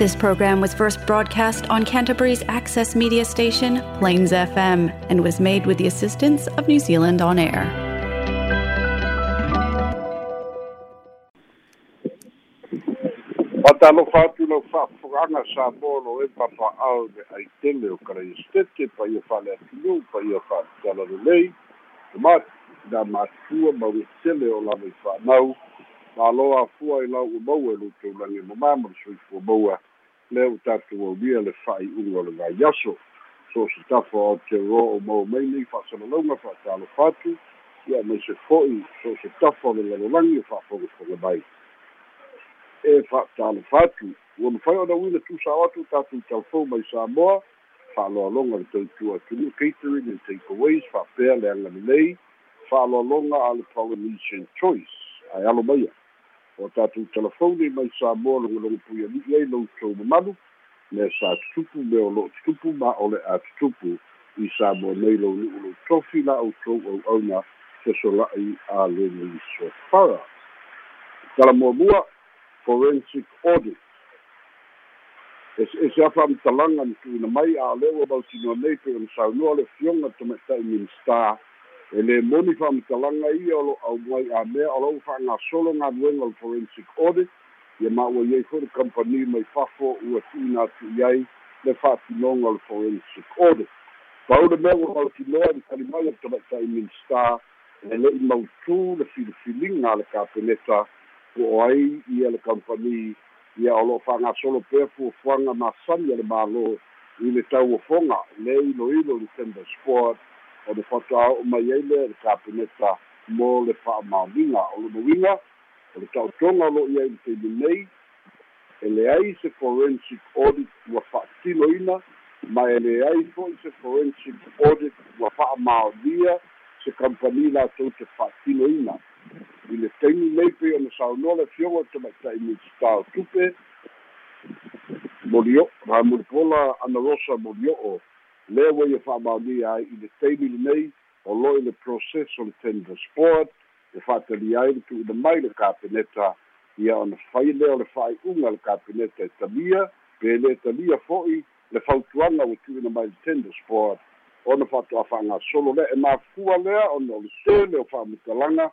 This program was first broadcast on Canterbury's access media station, Plains FM, and was made with the assistance of New Zealand On Air. Patalo fatu no whaafuranga sa moro e papa au me ai tele o kara i stete pa ia whale atinu, pa ia whale tala no lei. Mat, na matua ma ue tele o lama i whanau. Ma loa fua i lau u maua e luto ulangi mo mama sui fua maua. Le u tatu o lia le whai unga le ngai yaso. So se tafo o te ro o mau meini whaasana launga whaatalo fatu. Ia me se foi, so se tafo le lalolangi e whaafonga fonga mai. e fa'atalo fatu ua mafai ona uina tusao atu tatou taufou mai samoa fa'aloaloga le tautua atunu catering and takeaways fa'apea le agalelei fa'aloaloga a le polynesian choice ae alo maia o tatou telefoni mai samoa logologo pui ali'i ai loutou mamalu me sa tutupu me o lo'o tutupu ma o le a tutupu i samoa nei lou nu'u lou tofi la outou au'auna fesola'i a leni sofara talamuamua forensic audit e e se afa amatalaga ni tu'uina mai a ua mautinoa nei pe ona saunua le fioga tamaita'i minista e lē moni fa'amatalaga ia o lo auai a mea o lou fa'agasolo galuega o le forensic audit. Ia maua iai foi le company mai fafo ua tu'uina atu'i ai le fa'atinoga o le forensic audit. Pau le mea ua mautinoa i kalimai o tamaita'i minista e le'i mautū le filifiliga a le kapeneta po ai ia le company. Ia o lo'o fa'agasolo pea fuafuaga masani a le mālō i le tauafoga le iloilo le tender sport o le fatoa'o'o mai ai lea le kapeneta mo le fa'amaoliga o le mauiga o le ta'otoga o lo'o ia i le taimi nei e leai se forensic audit ua fa'atinoina ma e leai fo'i se forensic audit ua fa'amaolia se company latou te fa'atinoina i le taimi nei pe ona saunoa le fioga tamaita'i minstao tupe molio ma mulipola ana rosa molio'o lea ua ia fa'amaonia ai i le taimi lenei o lo i le process o le tender sport e fa'atalia ai le tu'uina mai le kapeneta ia ona fai lea o le fa'ai'uga le kapeneta e talia pe le talia fo'i le fautuaga ua tu'uina mai le tender sport. Ona fa'ato'a fa'agasolo lea e mafua lea ona o le tele o fa'amatalaga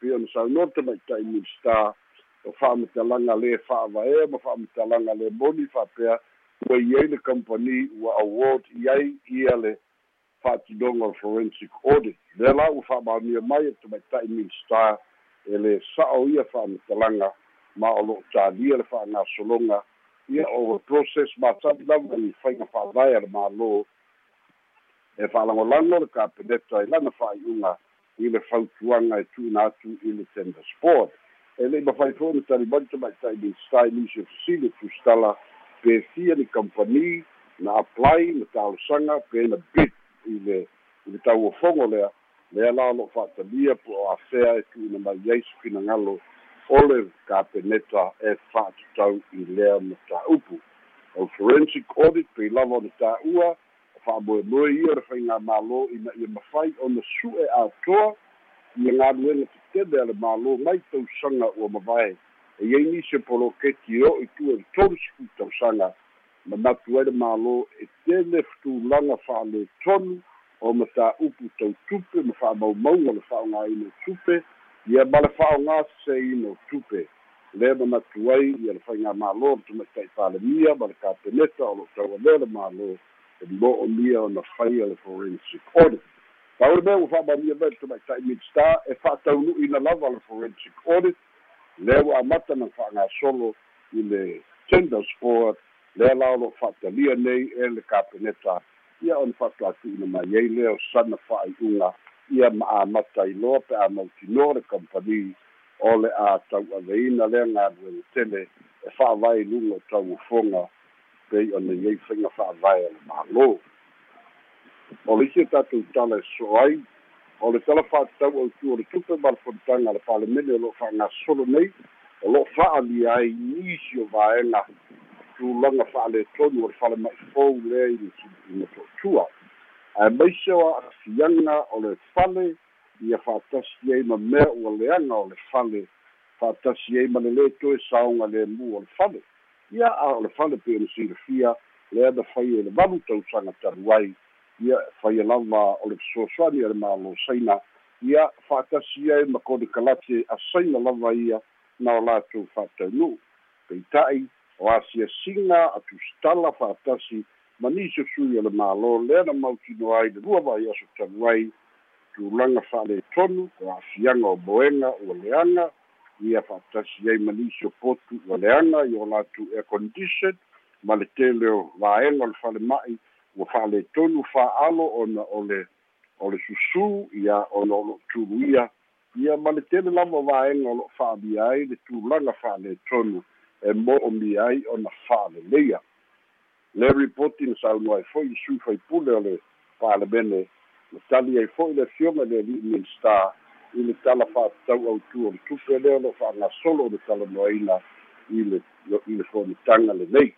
pe ona saunoa tamaita'i minista o fa'amatalaga lē fa'avaea ma fa'amatalaga le moni fa'apea ua i ai le company ua award i ai ia le fa'atinoga o forensic audit. Lea la ua fa'amaonia mai e tamaita'i minista e le sa'o ia fa'amatalaga ma o lo'o talia le fa'agasologa ia o process matali lava i faiga fa'avae a le mālō e fa'alagolago le kapeneta i lana fa'ai'uga i le fautuaga e tu'una atu i le tender sport e le'i mafai fo'i na talimani tamaita'i minstai nisi fesili tustala pe fia ni company na apply na talosaga pe na bid i le i le tauafogo lea. Lea la lo'o fa'atalia po o afea e tu'una mai ai sefinagalo o le kapeneta e fa'atatau i lea mataupu o forensic audit pei lava ona tā'ua fa'amoemoe ia le faiga mālō ina ia mafai ona su'e atoa ia galuega tetele a le mālō mai tausaga ua mavae e iai nisi poloketi o i tue le tolu sifu tausaga ma matu ai le mālō e tele futulaga fa'ale tonu o matā'upu tautupe ma fa'amaumauga le fa'aogāina tupe ia ma le fa'aogā seseina tupe. Lea manatu ai ia le faiga mālō le tamaita'i palemia ma le kapeneta o lo'o taualea le mālō e mo'onia ona faia le forensic audit. Le mea ua fa'amamia mai le tamaita'i midstar e fa'ataunu'ina lava le forensic audit lea ua amata na fa'agasolo i le tender sport lea lao lo'o fa'atalia nei e le kapeneta. Ia ona fa'atu'atu'ina mai ai lea o sana fa'ai'uga ia ma amata iloa pe a mautinoa le company o le a tau'aveina lea galuega tele e fa'avae luga o tauafoga pei ona iai faiga fa'avae a le mālō o le isi tatou tala e so ai o le tala fa'atatau autu o le tupe ma le fonitaga a le palemene o lo'o fa'agasolo nei o lo'o fa'alia ai nisi o vaega tulaga fa'aletonu o le falema'ifou lea ina to'atua ae maise o a'afiaga o le fale ia fa'atasi ai ma mea ua leaga o le fale fa'atasi ai ma le lē toe saoga lemu o le fale ia a o le fale pe o le silafia lea na fai e le valu tausaga talu ai ia faia lava o le fesoasoani a le mālosaina ia fa'atasi ai ma kone kalate asaina lava ia na o latou fa'ataunuu peita'i o asiasiga atusitala fa'atasi ma nisi sui o le mālō lea na mautino ai le lua vai aso talu ai. Tulaga fa'aletonu o a'afiaga o boega ua leaga ia fa'atasi ai ma nisi o potu ua leaga i o latou air condition ma le tele o vaega o le falema'i ua fa'aletonu fa'alo ona o le o le susū ia ona o lo'o tuluia ia ma le tele lava vaega o lo'o fa'alia ai le tulaga fa'aletonu e mo'omia ai ona fa'aleleia le ripoti na saunoa ai fo'i sui faipule o le palemene na tali ai fo'i le fioga le ali'i minista i le tala fa'atatau autu o le tupe lea o lo'o fa'agasolo o le talanoaina i le i le fonitaga lenei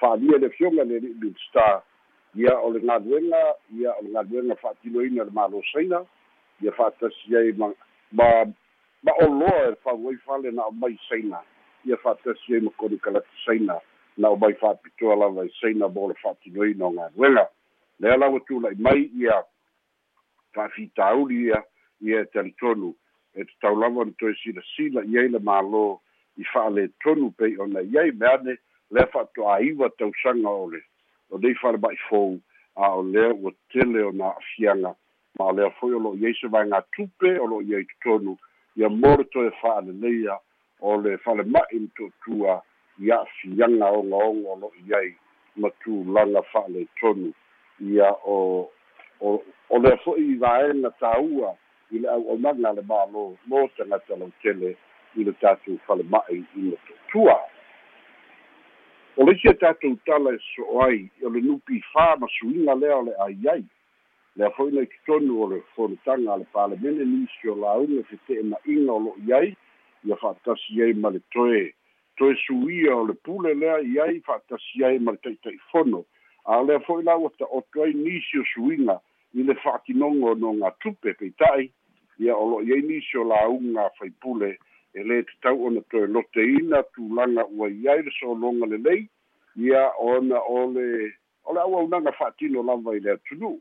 fa'alia le fioga le ali'i minista ia o le galuega ia o le galuega fa'atinoina le malosaina ia fa'atasi ai ma ma ma oloa e fauai fale na o mai saina ia fa'atasi ai ma koni kalati saina na o mai fa'apitoa lava i saina mo le fa'atinoina o galuega. Lea lau tula'i mai ia fa'afitauli ia ia e talitonu e tatau lava ona toe silasila i ai le mālō i fa'aletonu pei ona. I ai me ane lea fa'ato'aiva tausaga o le o nei falema'i fou a o lea ua tele ona a'afiaga ma o lea foi o lo'o iai se vaega tupe o lo'o iai totonu ia mo toe fa'aleleia o le falema'i ma to'atua i a'afiaga ogaoga o lo'o iai ma tulaga fa'aletonu ia o o o lea fo'i i vaega tāua i le au'aunaga le mālō mo tagata lautele i le tatou falema'i i le to'atua o le isia tatou tala e so'o ai o le nupi fā ma suiga lea o le aiai lea fo'i nai totonu o le fonutaga a le palemene nisi o lauga fete'ena'iga o lo'o iai ia fa'atasi ai ma le toe. Toe suia o le pule lea i ai fa'atasi ai ma le ta'ita'ifono a lea fo'i la ua ta'oto ai nisi o suiga i le fa'atinogo no gā tupe peita'i. Ia o lo'o iai nisi o lauga faipule e lē tatau ona toe loteina tulaga ua i ai le so'ologa lelei ia ona o le o le auaunaga fa'atino lava i le atunuu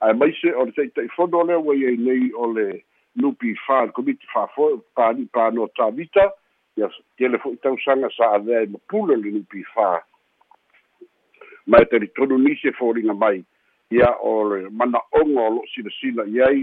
ae maise o le ta'ita'ifono lea ua iai nei o le nupi fa le komiti fa'afoe pani panoa tavita ia tele fo'i tausaga sa avea i mapule le nupi fa ma e talitonu nisi e foliga mai ia o le mana'oga o lo'o silasila i ai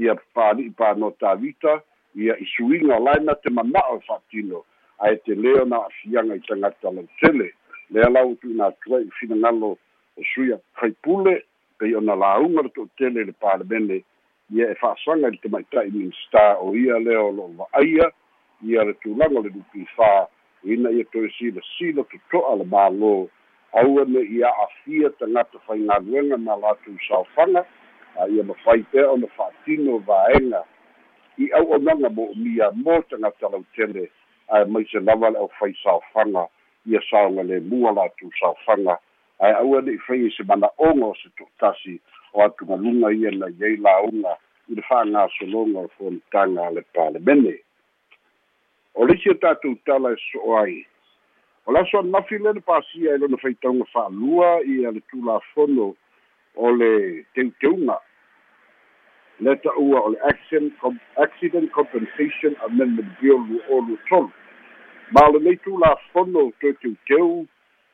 ia pali'i panoa tavita ia i suiga o lae na te mana'o e fa'atino ae te lea na a'afiaga i tagata lautele lea lau tu'una atu ai finagalo o suia faipule pei ona lauga le to'atele i le palemene ia e fa'asaga i le tamaita'i minista o ia lea o lo'o va'aia ia le tulaga o le lupifā ina ia toe silasila toto'a le mālō aua me ia a'afia tagata faigaluega ma latou saofaga a ia mafai pea ona fa'atino vaega i au'aunaga mo umia mo tagata lautele ae maise lava le ʻaufai saofaga ia saoga lemua latou saofaga ae aua le'i fai se mana'oga o se to'atasi o atugaluga ia na iai lauga i le fa'agasologa o le fonitaga a le palemene o le isi o tatou tala e so'o ai. O le aso anafi lena pasia e lona faitauga fa'alua ia le tulafono o le teuteuga le ta'ua o le accident, compensation amendment bill lu o lu tolu ma o lenei tulafono toe teuteu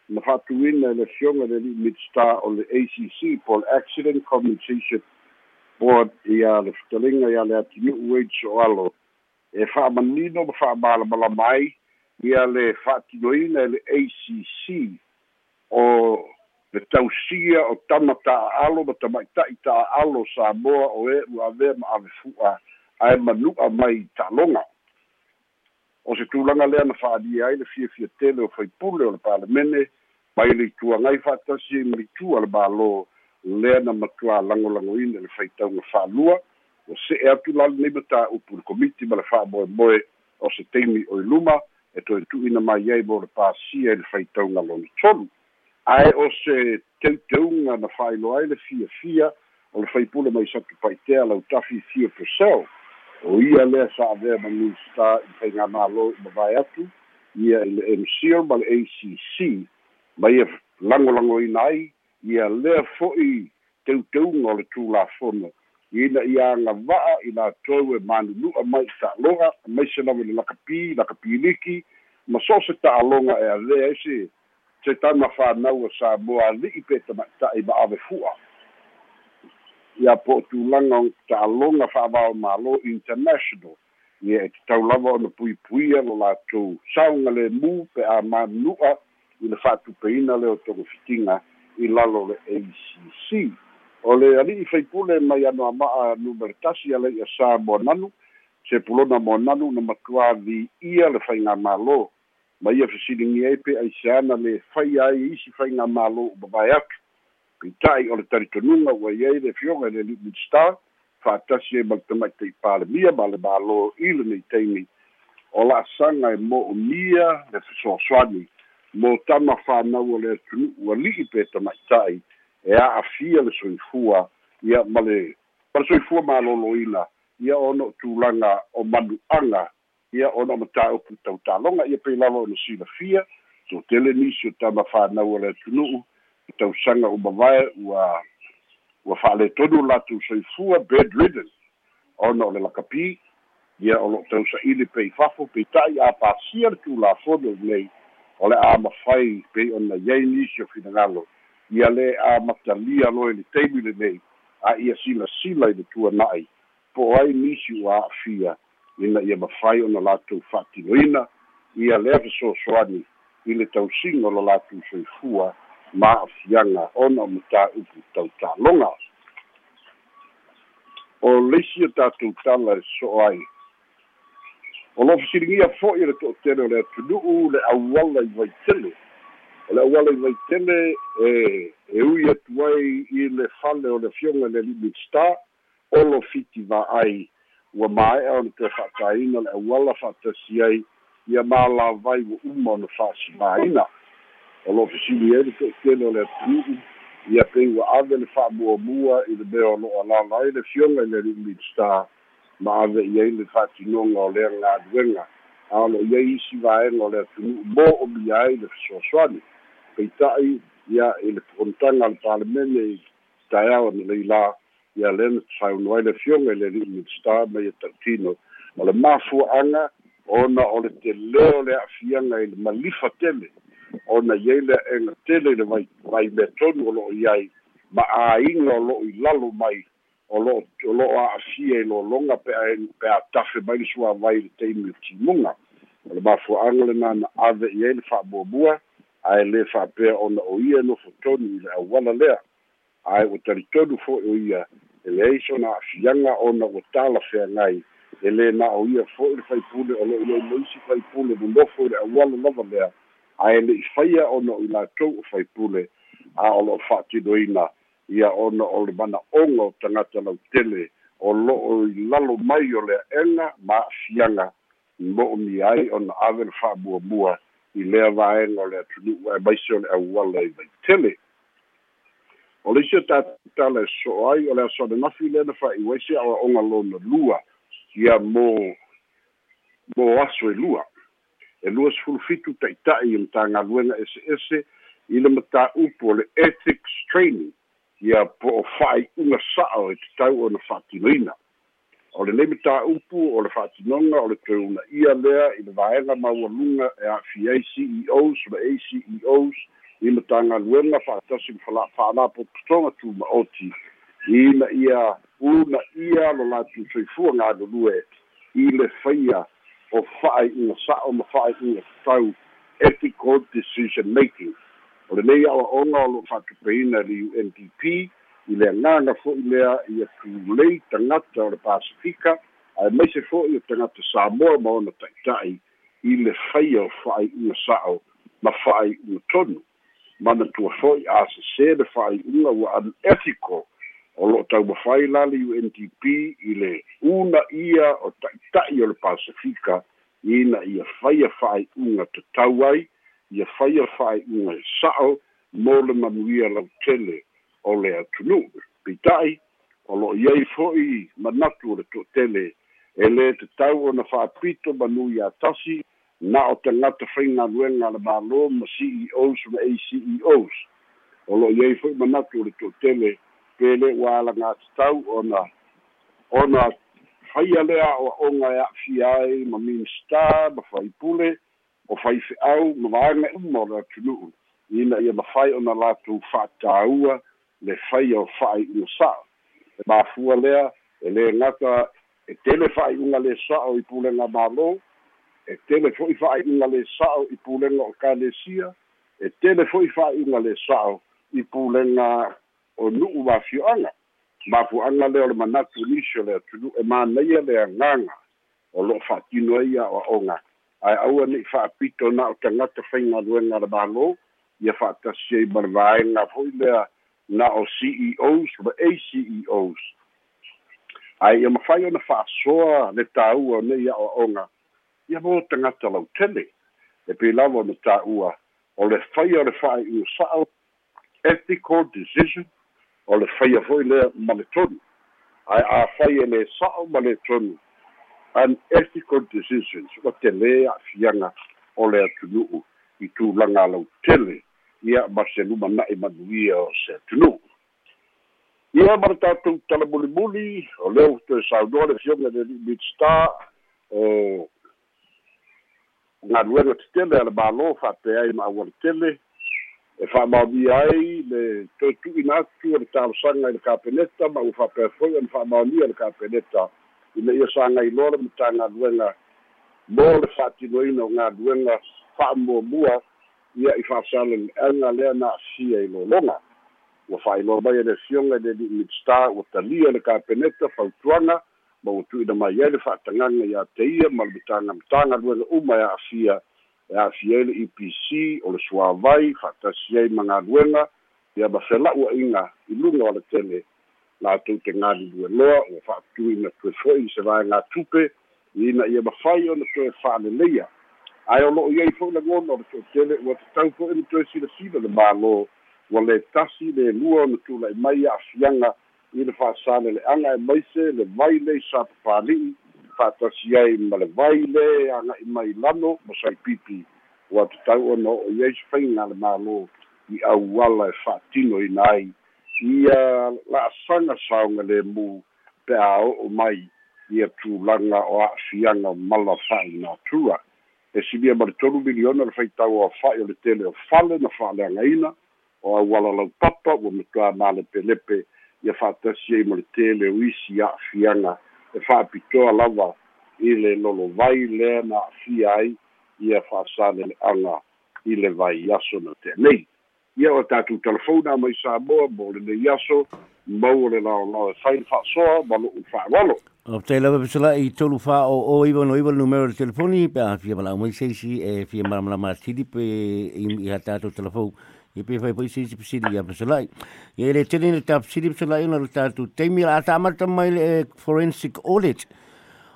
na fa'atuina le fioga le li'i midstar o le acc po le accident compensation. Board ia le fetaliga ia le atinu'u wage o alo. E fa'amanino ma fa'amalamalama ai ia le fa'atinoina e le acc o le tausia o tama ta'aalo ma tamaita'i ta'aalo samoa o e ua avea ma avefu'a ae manu'a mai ta'aloga o se tulaga lea na fa'alia ai le fiafia tele o faipule o le palemene mai le ituagai fa'atasi ai ma le le mālō lea na matuā lagolagoina le faitauga fa'alua ua se'e atu la lenei mataupu le komiti ma le fa'amoemoe o se taimi o i luma e toe tu'uina mai ai mo le pasia i le faitauga lona tolu ae o se teuteuga na fa'ailoa ai le fiafia o le faipule mai satu paitea lautafi fia persel o ia lea sa avea ma minista i faiga mālō i mavae atu. Ia i le mcl ma le acc ma ia lagolagoina ai ia lea fo'i teuteuga o le tulafono ina ia agava'a i latou e manunu'a mai ta'aloga maise lava le lakapi lakapiliki ma so se ta'aloga e avea ese se tama whānau sa moa li'i pe tamata'i ma ave fu'a. Ia po o tulaga o ta'aloga fa'avao malo international. Ia e tatau lava ona puipuia lo latou sauga lemu pe a manunu'a i le fa'atupeina le o togofitiga i lalo le acc o le ali'i faipule mai ano ama'a numere tasi a le'i a sa mo nanu se pulona mo nanu na matuā vi'ia le faiga mālō ma ia fesiligi ai pe aiseana le fai ai isi faiga mālō u babae atu peita'i o le talitonuga ua iai le fioga i le litmid star. Fa'atasi ai ma le tamaʻita'i palemia ma le mālō i lenei taimi o la'asaga e mo'omia le fesoasoani mo tama whanau o le atunu'u ali'i pe tamaʻita'i e a'afia le soifua. Ia ma le ma le soifua malōlōina ia ona o tulaga o manu'aga ia ona o mataupu tautaloga ia pei lava ona silafia so tele nisi o tama whanau o le atunu'u i tausaga uma vae ua ua fa'aletonu latou soifua bed ridden. Ona o le lakapi ia o lo'o tausa'ili pei fafo peita'i a pasia le tulafono nei o le a mafai pei ona iai nisi o finagalo ia lē a matalia loe le taimi lenei a ia silasila i le tuana'i po ai nisi ua a'afia ina ia mafai ona latou fa'atinoina ia lea fesoasoani i le tausiga o lo latou soifua ma a'afiaga ona o matā'upu tautaloga o leisi o tatou tala e so'o ai. O lo fesiligia fo'i le to'atele o le atunu'u le auala i vaitele o le auala i vaitele e e ui atu ai i le fale o le fioga le limit star olo fiti va'ai ua mae'a ona te fa'ataina le auala fa'atasi ai ia malavai ua uma ona fa'asimaina o lo fesili ai le to'atele o le atunu'u ia pei ua ave le fa'amuamua i le mea o lo'o alala ai le fioga i le limit star ma ave i ai le fa'atinoga o lea galuega a o lo'o isi vaega o le atunu'u mo o mia ai le fesoasoani peita'i ia i le po'onotaga le palemene i taeao na leilā ia lena tafauno ai le fioga i le li'i star ma ia ta'utino o le mafua'aga ona o le telē o le a'afiaga i le malifa tele ona iai le a'ega tele i le vai mea tonu o lo'o iai. Ma āiga o lo'o i lalo mai o lo'o o lo'o a'afia i lologa pe a pe a tafe mai le suavai le taimi o timuga o le mafua'aga lenā na ave i ai le fa'amuamua ae lē fa'apea ona o ia no fotonu i le auala lea. Ae ua talitonu fo'i o ia e leai so na a'afiaga ona ua talafeagai e lē na o ia fo'i le faipule o lo'o iai leisi faipule nonofo i le auala lava lea ae le'i faia ona o i latou o faipule a o lo'o fa'atinoina ia ona o le mana'oga o tagata lautele o lo'o i lalo mai o le a'ega ma a'afiaga mo'omia ai ona ave le fa'amuamua i lea vaega o le atunu'u ae maise o le auala i vaitele o le isi o tatala e so'o ai o le asoalegafi lea na fa'iua isi a'oa'oga lona lua ia mo mo aso e lua e lua sefulu fitu ta'ita'i i matagaluega ese ese i le matā'upu o le ethics training. Ia po o fa'ai'uga sa'o e tatau ona fa'atinoina o le lei matā'upu o le fa'atinoga o le toeuna ia lea i le vaega maualuga e a'fi ai ceos o le aceos i tagaluega fa'atasi ma fa'alapototoga tuma'oti ina ia una ia lo latou soifua galulue i le faia o fa'ai'uga sa'o ma fa'ai'uga tatau ethical decision making. O lenei a'oa'oga o lo'o fa'atupeina le undp i le agaga fo'i lea ia tulei tagata o le pasifika ae maise fo'i o tagata samoa ma ona ta'ita'i i le faia o fa'ai'uga sa'o ma fa'ai'uga tonu mana tua fo'i a sesē le fa'ai'uga ua unethical o lo'o taumafai la le UNDP i le una ia o ta'ita'i o le pasifika ina ia faia fa'ai'uga tatau ai ia faia fa'ai'uga e sa'o mo le manuia lautele o le atunu'u peita'i o lo'o iai fo'i manatu o le to'atele e lē tatau ona fa'apito manui a tasi na o tagata faigaluega le malo ma ceos ma aceos o lo'o iai fo'i manatu o le to'atele pe le ua alagatitau ona ona faia lea o a'oga e a'afia ai ma minista ma faipule o faife'au ma vaaga uma o le atunu'u ina ia mafai ona latou fa'atāua le faia o fa'ai'uga sa'o e mafua lea e lē gata e tele fa'ai'uga le sa'o i pulega mālō e tele fo'i fa'ai'uga le sa'o i pulega o kalesia e tele fo'i fa'ai'uga le sa'o i pulega o nu'u mafio'aga mafu'aga lea o le manatu nisi o le atunu e manaia le agaga o lo'o fa'atino ai a o a'oga ae aua ne'i fa'apito na o tagata faigaluega le mālō ia fa'atasi ai ma le vaega fo'i lea na o ceos ma aceos ae ia mafai ona fa'asoa le tāua o nei a'o a'oga ia mo tagata lautele e pei lava ona tā'ua o le faia o le fa'ai'u sa'o ethical decision o le faia fo'i lea ma le tonu. Ae afai e lē sa'o ma le tonu. An ethical decisions o te lē a'afiaga o le atunu'u i tulaga lau tele ia ma se luma na'i manuia o se atunu'u. Ia ma le tatou talamulimuli o lea toe saunoa le fioga le limit star o galuega tetele a le mālō fa'apea ai ma aua le tele. E fa'amaonia ai le toe tu'uina atu o le talosaga i le kapeneta ma ua fa'apea foi ona fa'amaonia le kapeneta ina ia sa gailoa le matagaluega mo le fa'atinoina o galuega fa'amuamua ia i fa'asalele'aga lea na a'afia i lologa ua fa'ailoa mai e le fioga i le li'imit star ua talia le kapeneta fautuaga ma ua tu'uina mai ai le fa'atagaga iā te ia ma le matagamatagaluega uma e a'afia e a'afia ai le epc o le suavai fa'atasi ai ma galuega ia ma fela'ua'iga i luga o le tele. Latou te galilue loa ua fa'atuina toe fo'i se vaega tupe ina ia mafai ona toe fa'aleleia ae o lo'o iai fo'i lagona o le to'atele ua tatau fo'i le toe silasila le mālō. Ua lē tasi le lua ona tula'i mai a'afiaga i le fa'asalele'aga e maise le vai lei sa papali'i fa'atasi ai ma le vai le aga'i mai lano ma saipipi ua tatau ona o'o i ai se faiga le mālō i auala e fa'atinoina ai ia la'asaga saoga lemu pe a o'o mai ia tulaga o a'afiaga mala fa'inatua e silia ma le tolu miliona le faitau o fa'i o le tele o fale na fa'aleagaina o auala laupapa ua matuā malepelepe ia fa'atasi ai ma le tele o isi a'afiaga e fa'apitoa lava i le lolo vai lea na a'afia ai ia fa'asalele'aga i le vai aso na te'anei ia o tatou telefona mai samoa mo lenei aso mau o le laolao e fai fa'asoa ma lo'u fa'alolo te lava pesala i tolu fa o o iwa no iwa numero de telefoni pe a fia mala mai seisi e fia mala mala mala tiri pe i hata to telefon i pe fai poi seisi pesiri ya pesala i e le tene le tap siri pesala i na le tatu teimi la ata amata mai le forensic audit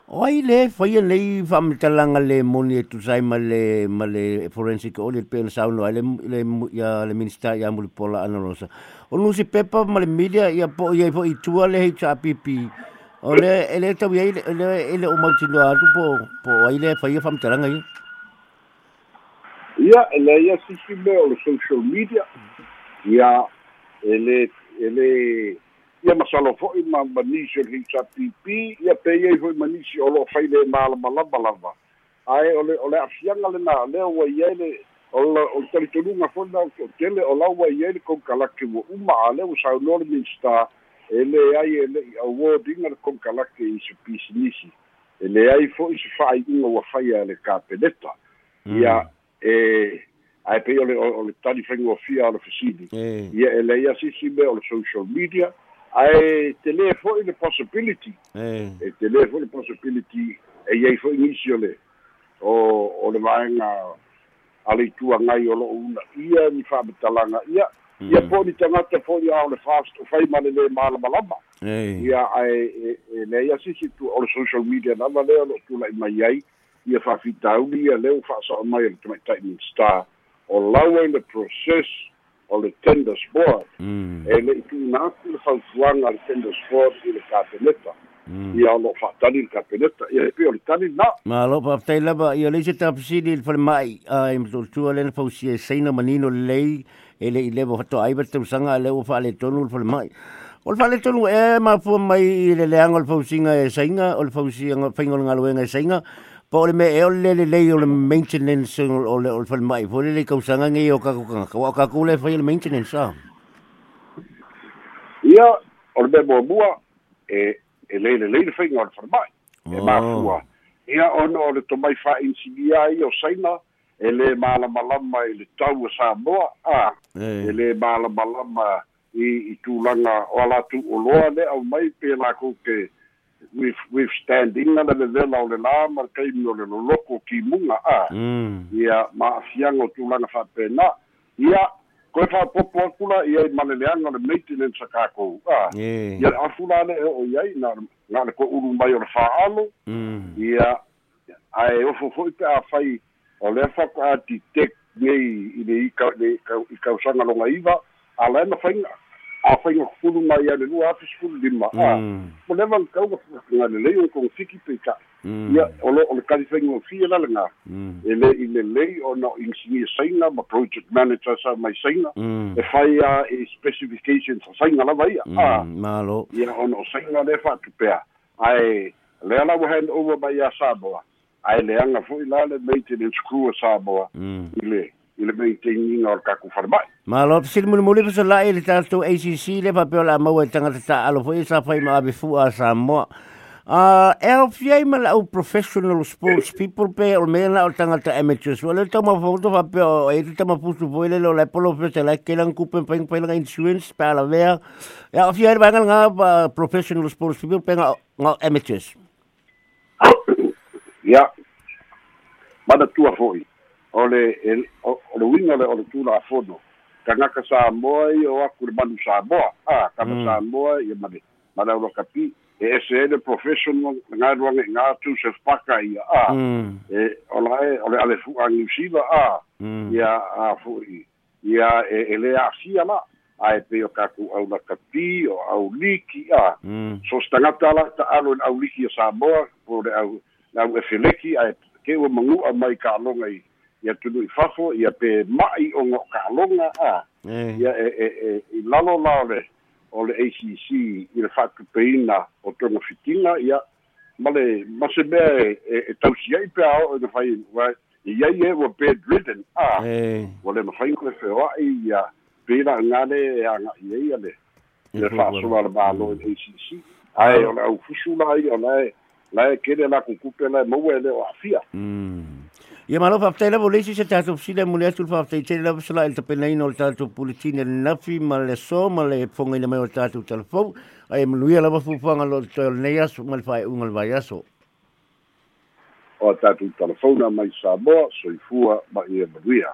o ai le fai nei fam talanga le moni e tu sai ma le ma le forensic audit pe sa no le le ya le minister ya muli pola analosa o nusi pepa ma le media ya po ya po i tua le HRPP O le ele tau ia ele ele o mau tino atu po po ai le fai fam taranga ia. Ele ia sisi me o le social media. Ia ele ele ia masalo fo i ma manisi o hita pipi ia pe ia fo i manisi o lo fai le mala mala lava. Ai o le o le afianga le na le o ia le o le o tali tonunga fo na o tele o la wa ia le kon kalake wo uma ale o sa no le minsta e le ai e le'i le kokalake i se pisinisi e le ai fo'i se fa'ai'uga ua faia e le kapeneta ia e ae pei o le o le tali faigoafia o le fesili ia e leia sisi mea o le social media. Ae te lē fo'i le possibility. E. Te lē fo'i le possibility e iai fo'i nisi o le o o le vaega a le ituagai o lo'o una ia ni fa'amatalaga ia. Ia po ni tangata po ia o le fast o fai male le mala malama ia ai e le ia si si tu o social media na vale o tu la mai ai ia fa fitau ia le fa so mai le mai time star. O lawa in the process o le tender sport. E le tu na tu le fa fuanga le tender sport i le kapeneta. Ia o lo fa'atali le kapeneta. Ia e pe o le tali na ma lo pa tai lava ia le se tapsili le mai ai mo tu le fausi e seina manino lei e le ile bo fato ai bete usanga le o fa le tonu le mai o le fa le tonu e ma fu mai le leanga le fausinga e sainga o le fausinga fainga ngaloenga e sainga po le me e o le le le o le maintenance o le o le mai po le le kausanga ngi o ka ka ka ka ku le fa le maintenance sa ia o le me mo bua e e le le le fainga o le mai e ma fua ia ono o le to mai fa insidia i o saina e le malamalama i le tau sa moa a e le malamalama i i tulaga o ala tu o loa le au mai pe la ko ke with with standing na le vela o le la ma kai no le loko ki munga a. Ia ma fiango tu langa fa pena ia ko fa popo kula ia ma le anga le maintenance ka ko a. Ia a fula le o ia na na le ko uru mai o le fa alo. Ia ai o fo fo pe a fai o le fa ka ti tek nei i le i ka i ka usanga longa iva ala na fainga a whainga kuru mai ane lua afi skulu lima. A, mo lewa le kau ngā le lei o kong fiki pe ka. Ia, o lo, o le kari whainga o fia lala ngā. E le, i le lei o na engineer sainga, ma project manager sa mai sainga. E whai a e specifications sa sainga lava ia. A, malo. Ia, o na sainga le whatu pea. Ai, le ala wa hand over mai a Samoa. Ai le anga fo i la le maintenance crew a Samoa. I le i le maintaining o ka ku farmai. Ma lo psil muli muli pasa la le tato ACC le pa piola mau e tangata ta alo fo isa fai ma abe fu a sa mo. Uh, e ma lau professional sports people pe o mena o tangata amateurs. Wale tama foto fa pio e tu tama pusu po ile lo le polo pesa la ke lang kupen pa pa lang insurance pa la vea. E au fiai ba nga professional sports people pe nga amateurs. Ya. Mana tua foi o le o le winga le o le tula afono ka ngaka sa moa i o aku le manu sa moa a ka mm. sa moa i mane mana o kapi e ese le professional nga ruanga nga tu se paka i a mm. e o la e o le ale fu a a mm. ia a fu i ia e, e le a sia la a e pe o kaku au na kapi o au liki a mm. so stangata la ta alo au liki a sa moa po le au au e feleki a e ke ua mangu a mai ka longa i ia tunu i fafo ia pe mai o ngo kalonga a ia e e e i lalo la ole o le ACC i le fatu peina o tonga fitinga ia male mase me e, e tausi ai pe ao e fai wa ia ia wa bedridden a wale ma fai ko fe wa ia pena ngale e anga ia ia le le fa so la ba lo ACC ai o le au fusula ai o le la kele la kukupe la mo wele o afia mm Ia malo fa ftai lavo leisi se tātou fsile mule atu fa ftai tere lavo sala il tape naino o tātou politine nafi ma le so ma le fonga ina mai o tātou telefou ai manuia lava fupanga lo tol nei aso ma le fai unga le vai aso. O tātou telefona mai Samoa, soifua ma ia manuia.